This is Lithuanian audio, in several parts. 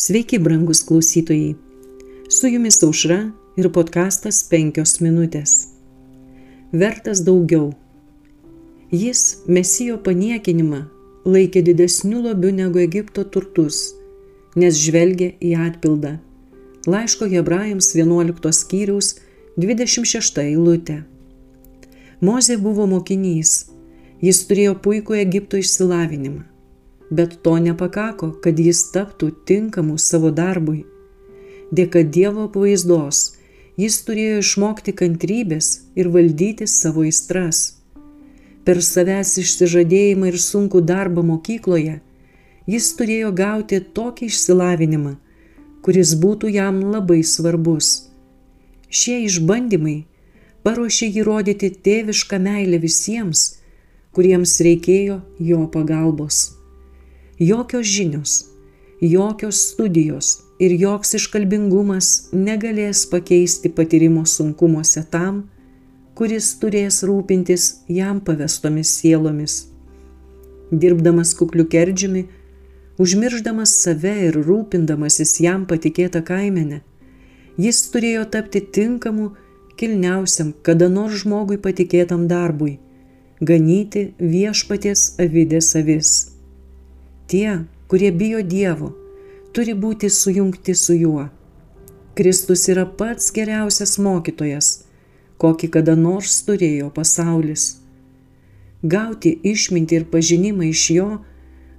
Sveiki, brangus klausytojai. Su jumis aušra ir podkastas 5 minutės. Vertas daugiau. Jis mesijo paniekinimą laikė didesniu lobiu negu Egipto turtus, nes žvelgė į atpildą. Laiško hebrajams 11 skyriaus 26 eilutė. Mozė buvo mokinys, jis turėjo puikų Egipto išsilavinimą bet to nepakako, kad jis taptų tinkamu savo darbui. Dėka Dievo pavaizdos jis turėjo išmokti kantrybės ir valdyti savo aistras. Per savęs išsižadėjimą ir sunkų darbą mokykloje jis turėjo gauti tokį išsilavinimą, kuris būtų jam labai svarbus. Šie išbandymai paruošė jį rodyti tėvišką meilę visiems, kuriems reikėjo jo pagalbos. Jokios žinios, jokios studijos ir joks iškalbingumas negalės pakeisti patyrimo sunkumuose tam, kuris turės rūpintis jam pavestomis sielomis. Dirbdamas kukliu kerdžiumi, užmirždamas save ir rūpindamasis jam patikėtą kaimenę, jis turėjo tapti tinkamu, kilniausiam, kada nors žmogui patikėtam darbui - ganyti viešpaties avidės avis. Tie, kurie bijo Dievo, turi būti sujungti su juo. Kristus yra pats geriausias mokytojas, kokį kada nors turėjo pasaulis. Gauti išmintį ir pažinimą iš jo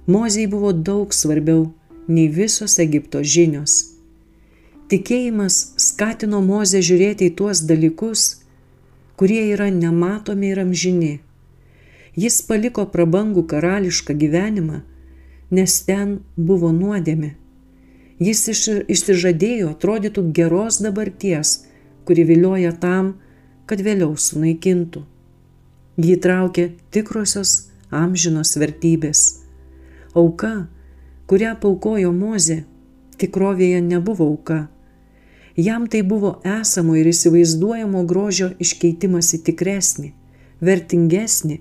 Mozijai buvo daug svarbiau nei visos Egipto žinios. Tikėjimas skatino Mozę žiūrėti į tuos dalykus, kurie yra nematomi ir amžini. Jis paliko prabangų karališką gyvenimą nes ten buvo nuodėmė. Jis iš, išsižadėjo atrodytų geros dabarties, kuri vilioja tam, kad vėliau sunaikintų. Jį traukė tikrosios amžinos vertybės. Auka, kurią paukojo Mozė, tikrovėje nebuvo auka. Jam tai buvo esamo ir įsivaizduojamo grožio iškeitimas į tikresnį, vertingesnį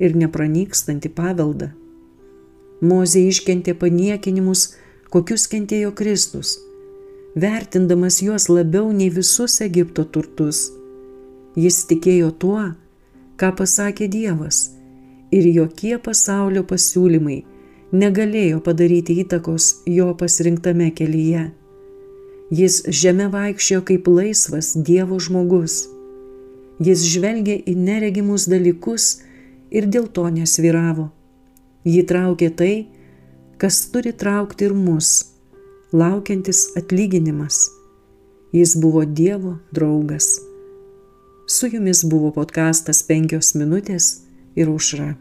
ir nepranykstantį paveldą. Mozė iškentė paniekinimus, kokius kentėjo Kristus, vertindamas juos labiau nei visus Egipto turtus. Jis tikėjo tuo, ką pasakė Dievas, ir jokie pasaulio pasiūlymai negalėjo padaryti įtakos jo pasirinktame kelyje. Jis žemė vaikščiojo kaip laisvas Dievo žmogus. Jis žvelgė į neregimus dalykus ir dėl to nesviravo. Jį traukė tai, kas turi traukti ir mus, laukiantis atlyginimas. Jis buvo Dievo draugas. Su jumis buvo podkastas penkios minutės ir užra.